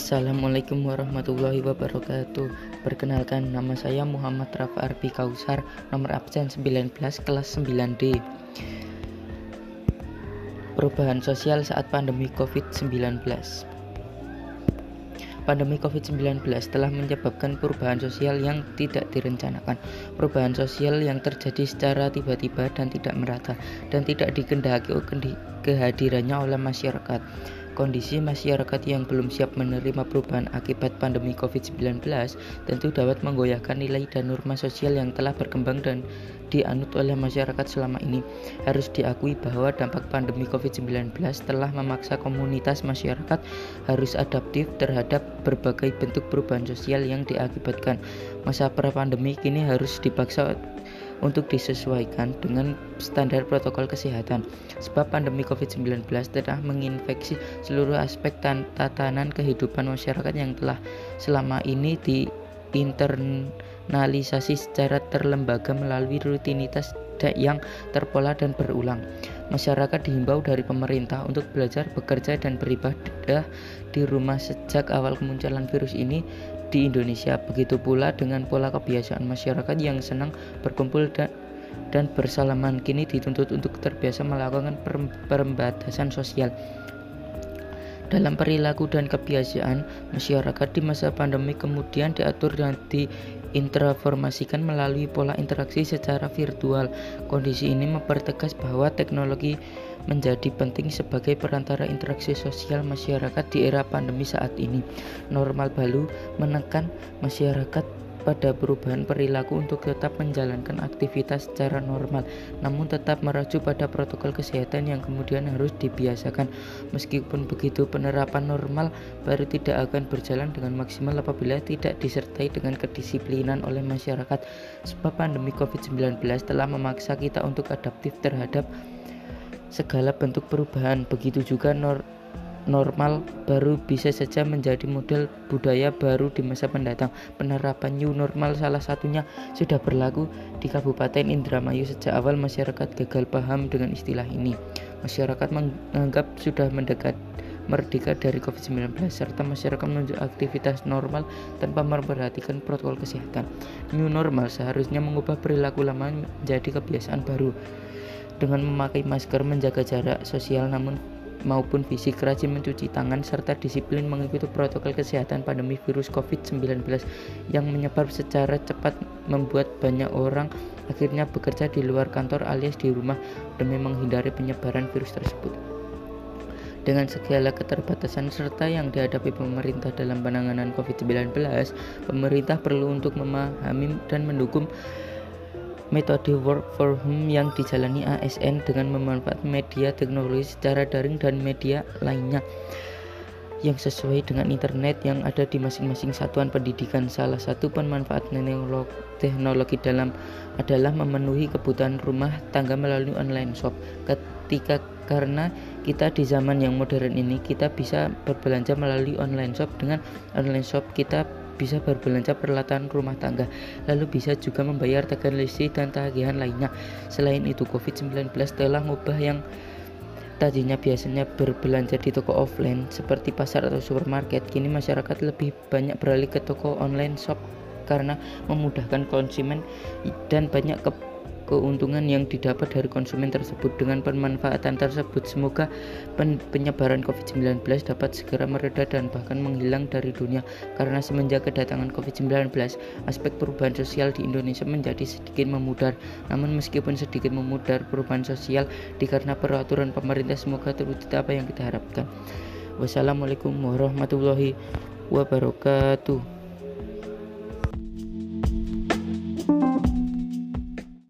Assalamualaikum warahmatullahi wabarakatuh. Perkenalkan nama saya Muhammad Rafa Arbi Kausar Nomor absen 19 kelas 9D Perubahan sosial saat pandemi COVID-19 Pandemi COVID-19 telah menyebabkan perubahan sosial yang tidak direncanakan. Perubahan sosial yang terjadi secara tiba-tiba dan tidak merata Dan tidak dikendaki kehadirannya oleh masyarakat Kondisi masyarakat yang belum siap menerima perubahan akibat pandemi COVID-19 tentu dapat menggoyahkan nilai dan norma sosial yang telah berkembang dan dianut oleh masyarakat selama ini. Harus diakui bahwa dampak pandemi COVID-19 telah memaksa komunitas masyarakat harus adaptif terhadap berbagai bentuk perubahan sosial yang diakibatkan. Masa pra-pandemi kini harus dipaksa untuk disesuaikan dengan standar protokol kesehatan sebab pandemi COVID-19 telah menginfeksi seluruh aspek tatanan kehidupan masyarakat yang telah selama ini diinternalisasi secara terlembaga melalui rutinitas yang terpola dan berulang. Masyarakat dihimbau dari pemerintah untuk belajar, bekerja, dan beribadah di rumah sejak awal kemunculan virus ini di Indonesia. Begitu pula dengan pola kebiasaan masyarakat yang senang berkumpul dan dan bersalaman kini dituntut untuk terbiasa melakukan pembatasan sosial. Dalam perilaku dan kebiasaan masyarakat di masa pandemi kemudian diatur dan diintransformasikan melalui pola interaksi secara virtual. Kondisi ini mempertegas bahwa teknologi menjadi penting sebagai perantara interaksi sosial masyarakat di era pandemi saat ini. Normal baru menekan masyarakat pada perubahan perilaku untuk tetap menjalankan aktivitas secara normal, namun tetap merujuk pada protokol kesehatan yang kemudian harus dibiasakan. Meskipun begitu, penerapan normal baru tidak akan berjalan dengan maksimal apabila tidak disertai dengan kedisiplinan oleh masyarakat, sebab pandemi COVID-19 telah memaksa kita untuk adaptif terhadap segala bentuk perubahan. Begitu juga nor normal baru bisa saja menjadi model budaya baru di masa mendatang. Penerapan new normal salah satunya sudah berlaku di Kabupaten Indramayu sejak awal masyarakat gagal paham dengan istilah ini. Masyarakat menganggap sudah mendekat merdeka dari COVID-19 serta masyarakat menuju aktivitas normal tanpa memperhatikan protokol kesehatan. New normal seharusnya mengubah perilaku lama menjadi kebiasaan baru dengan memakai masker, menjaga jarak sosial namun maupun fisik, rajin mencuci tangan, serta disiplin mengikuti protokol kesehatan pandemi virus COVID-19 yang menyebar secara cepat membuat banyak orang akhirnya bekerja di luar kantor alias di rumah demi menghindari penyebaran virus tersebut. Dengan segala keterbatasan serta yang dihadapi pemerintah dalam penanganan COVID-19, pemerintah perlu untuk memahami dan mendukung metode work for home yang dijalani ASN dengan memanfaatkan media teknologi secara daring dan media lainnya yang sesuai dengan internet yang ada di masing-masing satuan pendidikan. Salah satu pemanfaatan teknologi dalam adalah memenuhi kebutuhan rumah tangga melalui online shop. Ketika karena kita di zaman yang modern ini kita bisa berbelanja melalui online shop dengan online shop kita bisa berbelanja peralatan rumah tangga, lalu bisa juga membayar tagihan listrik dan tagihan lainnya. Selain itu, COVID-19 telah mengubah yang tadinya biasanya berbelanja di toko offline seperti pasar atau supermarket, kini masyarakat lebih banyak beralih ke toko online shop karena memudahkan konsumen dan banyak ke keuntungan yang didapat dari konsumen tersebut. Dengan pemanfaatan tersebut semoga pen penyebaran COVID-19 dapat segera mereda dan bahkan menghilang dari dunia. Karena semenjak kedatangan COVID-19 aspek perubahan sosial di Indonesia menjadi sedikit memudar. Namun meskipun sedikit memudar perubahan sosial dikarenakan peraturan pemerintah. Semoga terwujud apa yang kita harapkan. Wassalamualaikum warahmatullahi wabarakatuh